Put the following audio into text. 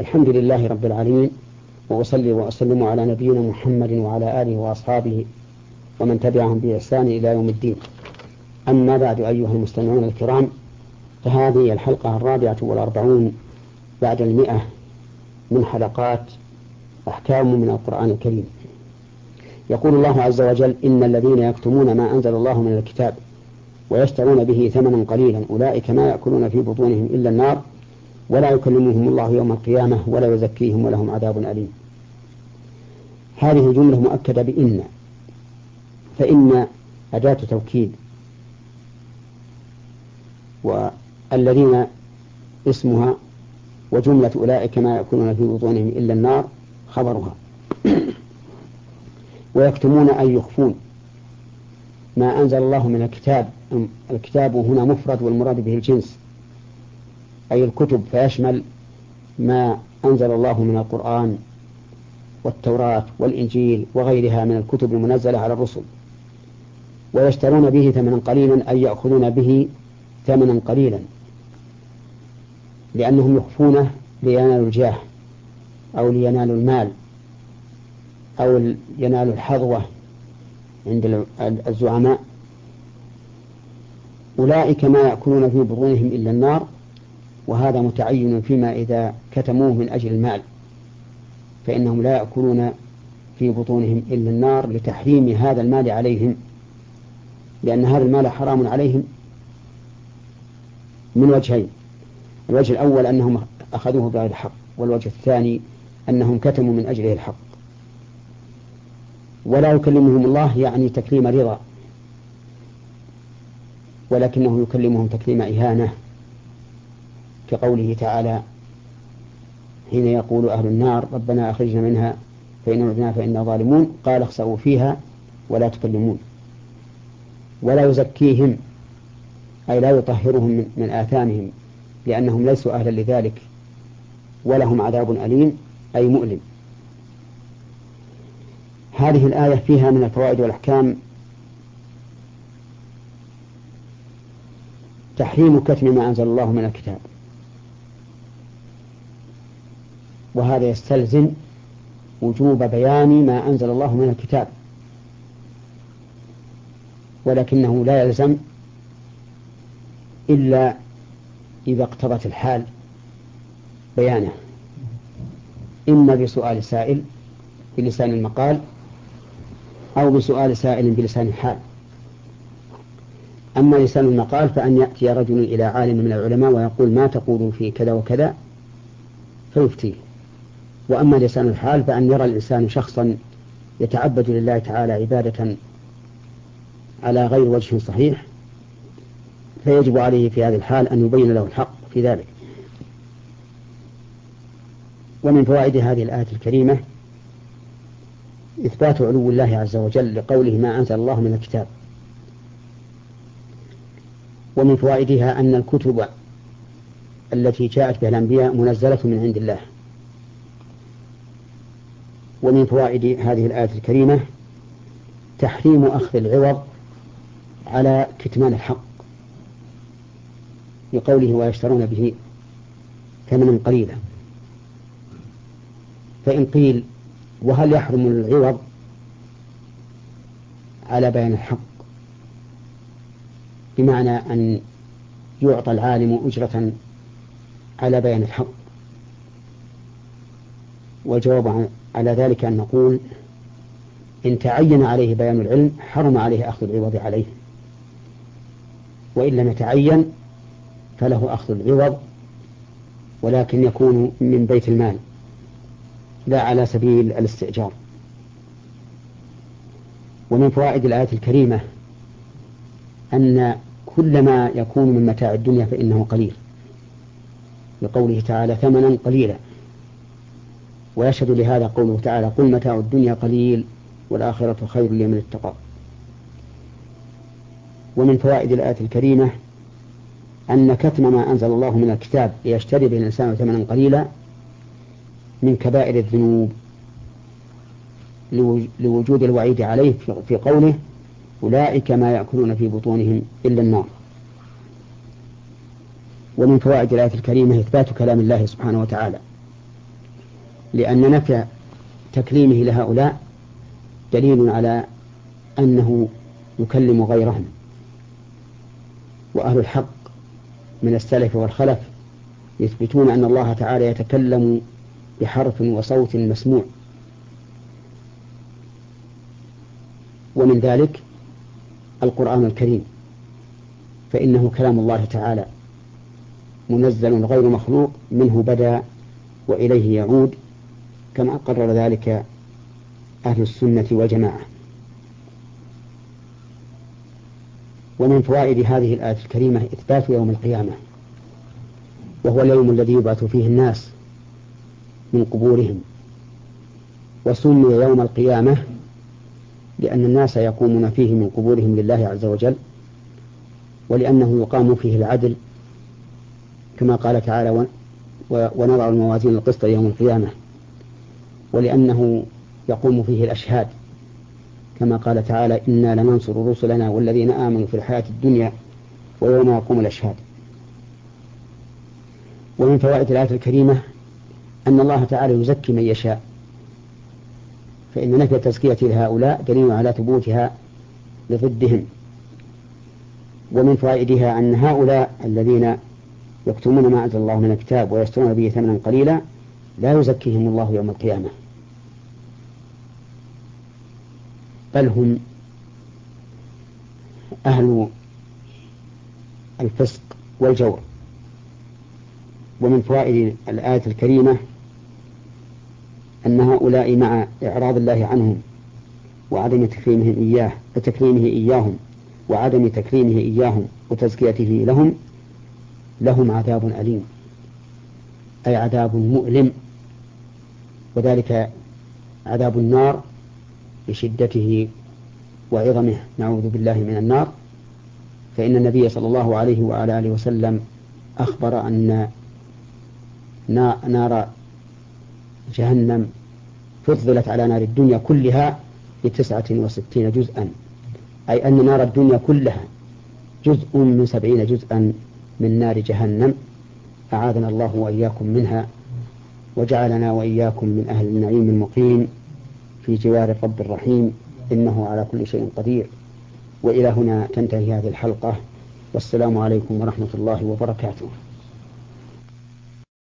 الحمد لله رب العالمين وأصلي وأسلم على نبينا محمد وعلى آله وأصحابه ومن تبعهم بإحسان إلى يوم الدين. أما بعد أيها المستمعون الكرام فهذه الحلقة الرابعة والأربعون بعد المئة من حلقات أحكام من القرآن الكريم. يقول الله عز وجل إن الذين يكتمون ما أنزل الله من الكتاب ويشترون به ثمنا قليلا أولئك ما يأكلون في بطونهم إلا النار ولا يكلمهم الله يوم القيامة ولا يزكيهم ولهم عذاب أليم. هذه جملة مؤكدة بإن فإن أداة توكيد. والذين اسمها وجملة أولئك ما يأكلون في بطونهم إلا النار خبرها. ويكتمون أي يخفون. ما أنزل الله من الكتاب الكتاب هنا مفرد والمراد به الجنس. أي الكتب فيشمل ما أنزل الله من القرآن والتوراة والإنجيل وغيرها من الكتب المنزلة على الرسل. ويشترون به ثمنا قليلا أي يأخذون به ثمنا قليلا. لأنهم يخفونه لينالوا الجاه أو لينالوا المال أو ينالوا الحظوة عند الزعماء. أولئك ما يأكلون في بطونهم إلا النار. وهذا متعين فيما إذا كتموه من أجل المال فإنهم لا يأكلون في بطونهم إلا النار لتحريم هذا المال عليهم لأن هذا المال حرام عليهم من وجهين الوجه الأول أنهم أخذوه بغير الحق والوجه الثاني أنهم كتموا من أجله الحق. ولا يكلمهم الله يعني تكريم رضا ولكنه يكلمهم تكريم إهانة. كقوله تعالى حين يقول أهل النار ربنا أخرجنا منها فإن عدنا فإنا ظالمون قال اخسأوا فيها ولا تكلمون ولا يزكيهم أي لا يطهرهم من, آثامهم لأنهم ليسوا أهلا لذلك ولهم عذاب أليم أي مؤلم هذه الآية فيها من الفوائد والأحكام تحريم كتم ما أنزل الله من الكتاب وهذا يستلزم وجوب بيان ما أنزل الله من الكتاب. ولكنه لا يلزم إلا إذا اقتضت الحال بيانه. إما بسؤال سائل بلسان المقال أو بسؤال سائل بلسان الحال. أما لسان المقال فأن يأتي رجل إلى عالم من العلماء ويقول ما تقول في كذا وكذا؟ فيفتيه وأما لسان الحال فأن يرى الإنسان شخصا يتعبد لله تعالى عبادة على غير وجه صحيح فيجب عليه في هذه الحال أن يبين له الحق في ذلك. ومن فوائد هذه الآية الكريمة إثبات علو الله عز وجل لقوله ما أنزل الله من الكتاب. ومن فوائدها أن الكتب التي جاءت بها الأنبياء منزلة من عند الله. ومن فوائد هذه الآية الكريمة تحريم أخذ العوض على كتمان الحق لقوله ويشترون به ثمنا قليلا. فإن قيل وهل يحرم العوض على بيان الحق؟ بمعنى أن يعطى العالم أجرة على بيان الحق. والجواب على ذلك أن نقول إن تعين عليه بيان العلم حرم عليه أخذ العوض عليه. وإن لم يتعين فله أخذ العوض ولكن يكون من بيت المال لا على سبيل الاستئجار. ومن فوائد الآية الكريمة أن كل ما يكون من متاع الدنيا فإنه قليل. لقوله تعالى ثمنا قليلا. ويشهد لهذا قوله تعالى قل متاع الدنيا قليل والآخرة خير لمن اتقى ومن فوائد الآية الكريمة أن كتم ما أنزل الله من الكتاب ليشتري به الإنسان ثمنا قليلا من كبائر الذنوب لوجود الوعيد عليه في قوله أولئك ما يأكلون في بطونهم إلا النار. ومن فوائد الآية الكريمة إثبات كلام الله سبحانه وتعالى. لأن نفع تكليمه لهؤلاء دليل على أنه يكلم غيرهم. وأهل الحق من السلف والخلف يثبتون أن الله تعالى يتكلم بحرف وصوت مسموع. ومن ذلك القرآن الكريم فإنه كلام الله تعالى منزل غير مخلوق منه بدا وإليه يعود. كما قرر ذلك أهل السنة والجماعة. ومن فوائد هذه الآية الكريمة إثبات يوم القيامة وهو اليوم الذي يبعث فيه الناس من قبورهم وسمي يوم القيامة لأن الناس يقومون فيه من قبورهم لله عز وجل ولأنه يقام فيه العدل كما قال تعالى ونضع الموازين القسط يوم القيامة ولأنه يقوم فيه الأشهاد. كما قال تعالى إنا لننصر رسلنا والذين آمنوا في الحياة الدنيا ويوم يقوم الأشهاد. ومن فوائد الآية الكريمة أن الله تعالى يزكي من يشاء. فإن نفي التزكية لهؤلاء دليل على ثبوتها لضدهم. ومن فوائدها أن هؤلاء الذين يكتمون ما أنزل الله من الكتاب ويشترون به ثمنا قليلا لا يزكيهم الله يوم القيامة. بل هم أهل الفسق والجور. ومن فوائد الآية الكريمة أن هؤلاء مع إعراض الله عنهم وعدم تكريمهم إياه تكريمه إياهم وعدم تكريمه إياهم وتزكيته لهم لهم عذاب أليم. أي عذاب مؤلم. وذلك عذاب النار بشدته وعظمه. نعوذ بالله من النار. فإن النبي صلى الله عليه وعلى آله وسلم أخبر أن نار جهنم فضلت على نار الدنيا كلها بتسعة وستين جزءا. أي أن نار الدنيا كلها جزء من سبعين جزءا من نار جهنم. أعاذنا الله وإياكم منها. وجعلنا وإياكم من أهل النعيم المقيم في جوار الرب الرحيم إنه على كل شيء قدير. وإلى هنا تنتهي هذه الحلقة. والسلام عليكم ورحمة الله وبركاته.